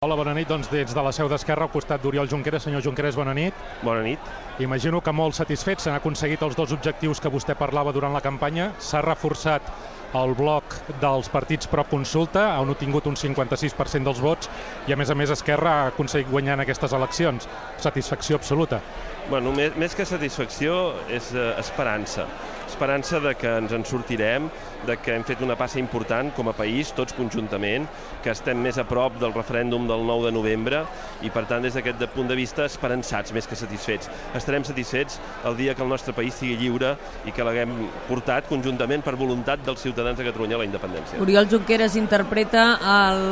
Hola, bona nit. Doncs des de la seu d'Esquerra, al costat d'Oriol Junqueras. Senyor Junqueras, bona nit. Bona nit. Imagino que molt satisfets s'han aconseguit els dos objectius que vostè parlava durant la campanya. S'ha reforçat el bloc dels partits pro consulta, han obtingut un 56% dels vots i, a més a més, Esquerra ha aconseguit guanyar en aquestes eleccions. Satisfacció absoluta. Bueno, més, més que satisfacció és eh, esperança. Esperança de que ens en sortirem, de que hem fet una passa important com a país, tots conjuntament, que estem més a prop del referèndum del 9 de novembre i, per tant, des d'aquest punt de vista, esperançats més que satisfets. Estarem satisfets el dia que el nostre país sigui lliure i que l'haguem portat conjuntament per voluntat dels ciutadans de Catalunya a la independència. Oriol Junqueras interpreta el,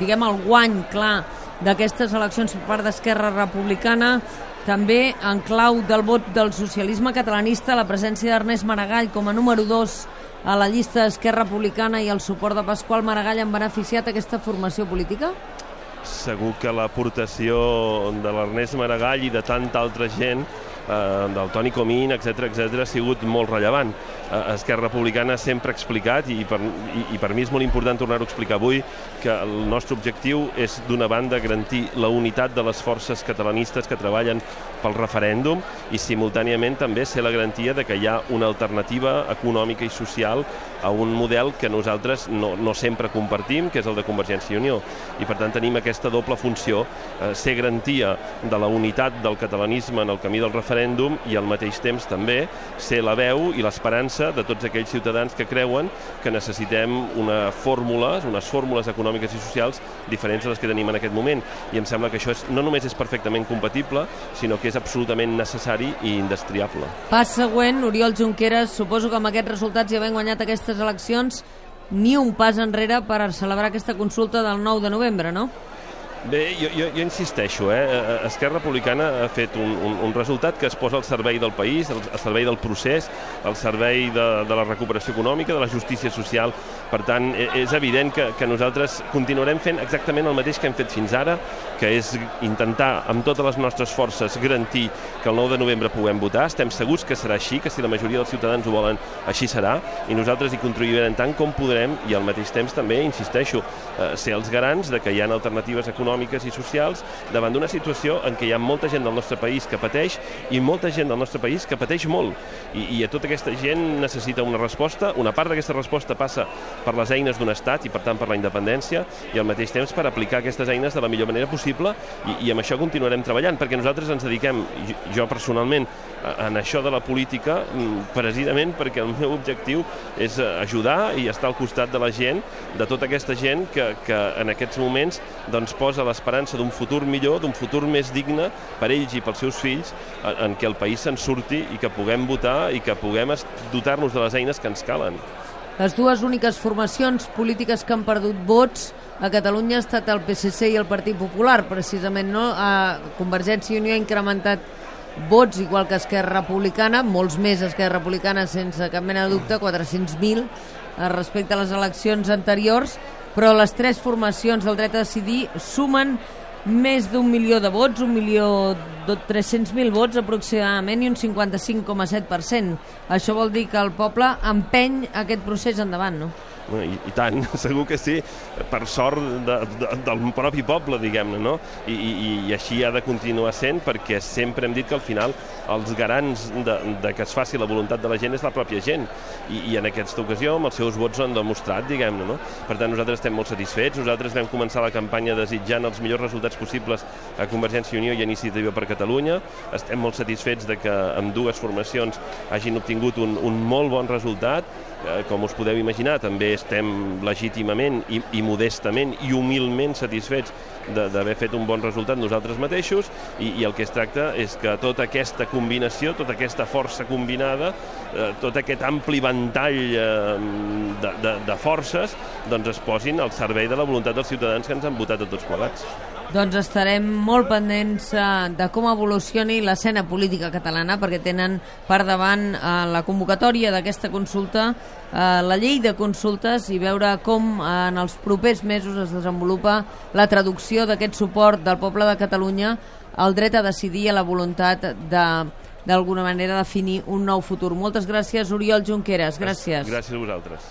diguem, el guany clar d'aquestes eleccions per part d'Esquerra Republicana també en clau del vot del socialisme catalanista, la presència d'Ernest Maragall com a número 2 a la llista d'Esquerra Republicana i el suport de Pasqual Maragall han beneficiat aquesta formació política? Segur que l'aportació de l'Ernest Maragall i de tanta altra gent eh, del Toni Comín, etc etc ha sigut molt rellevant. Eh, Esquerra Republicana sempre ha explicat, i per, i, i per mi és molt important tornar-ho a explicar avui, que el nostre objectiu és, d'una banda, garantir la unitat de les forces catalanistes que treballen pel referèndum i simultàniament també ser la garantia de que hi ha una alternativa econòmica i social a un model que nosaltres no, no sempre compartim, que és el de Convergència i Unió. I per tant tenim aquesta doble funció, eh, ser garantia de la unitat del catalanisme en el camí del referèndum i al mateix temps també ser la veu i l'esperança de tots aquells ciutadans que creuen que necessitem una fórmula, unes fórmules econòmiques i socials diferents a les que tenim en aquest moment. I em sembla que això és, no només és perfectament compatible, sinó que és absolutament necessari i indestriable. Pas següent, Oriol Junqueras, suposo que amb aquests resultats i havent guanyat aquestes eleccions, ni un pas enrere per celebrar aquesta consulta del 9 de novembre, no? Bé, jo, jo, jo insisteixo, eh? Esquerra Republicana ha fet un, un, un resultat que es posa al servei del país, al, al servei del procés, al servei de, de la recuperació econòmica, de la justícia social. Per tant, e, és evident que, que nosaltres continuarem fent exactament el mateix que hem fet fins ara, que és intentar, amb totes les nostres forces, garantir que el 9 de novembre puguem votar. Estem segurs que serà així, que si la majoria dels ciutadans ho volen, així serà, i nosaltres hi contribuirem tant com podrem, i al mateix temps també, insisteixo, eh, ser els garants de que hi ha alternatives econòmiques econòmiques i socials davant d'una situació en què hi ha molta gent del nostre país que pateix i molta gent del nostre país que pateix molt. I, i a tota aquesta gent necessita una resposta. Una part d'aquesta resposta passa per les eines d'un estat i, per tant, per la independència i al mateix temps per aplicar aquestes eines de la millor manera possible i, i amb això continuarem treballant, perquè nosaltres ens dediquem, jo personalment, en això de la política, mm, precisament perquè el meu objectiu és ajudar i estar al costat de la gent, de tota aquesta gent que, que en aquests moments doncs, posa a l'esperança d'un futur millor, d'un futur més digne per ells i pels seus fills, en, en què el país se'n surti i que puguem votar i que puguem dotar-nos de les eines que ens calen. Les dues úniques formacions polítiques que han perdut vots a Catalunya ha estat el PSC i el Partit Popular, precisament, no? A Convergència i Unió ha incrementat vots, igual que Esquerra Republicana, molts més Esquerra Republicana, sense cap mena de dubte, 400.000 respecte a les eleccions anteriors, però les tres formacions del dret a decidir sumen més d'un milió de vots, un milió de 300.000 vots aproximadament i un 55,7%. Això vol dir que el poble empeny aquest procés endavant, no? I, I tant, segur que sí, per sort de, de, del propi poble, diguem-ne, no? I, i, I així ha de continuar sent perquè sempre hem dit que al final els garants de, de que es faci la voluntat de la gent és la pròpia gent. I, i en aquesta ocasió amb els seus vots ho han demostrat, diguem-ne, no? Per tant, nosaltres estem molt satisfets. Nosaltres vam començar la campanya desitjant els millors resultats possibles a Convergència i Unió i a Iniciativa per Catalunya. Estem molt satisfets de que amb dues formacions hagin obtingut un, un molt bon resultat. Eh, com us podeu imaginar, també estem legítimament i, i modestament i humilment satisfets d'haver fet un bon resultat nosaltres mateixos i, i el que es tracta és que tota aquesta combinació, tota aquesta força combinada, eh, tot aquest ampli ventall eh, de, de, de forces doncs es posin al servei de la voluntat dels ciutadans que ens han votat a tots plegats. Doncs estarem molt pendents eh, de com evolucioni l'escena política catalana perquè tenen per davant eh, la convocatòria d'aquesta consulta, eh, la llei de consultes i veure com en els propers mesos es desenvolupa la traducció d'aquest suport del poble de Catalunya al dret a decidir a la voluntat de d'alguna manera definir un nou futur. Moltes gràcies, Oriol Junqueras. Gràcies. Gràcies a vosaltres.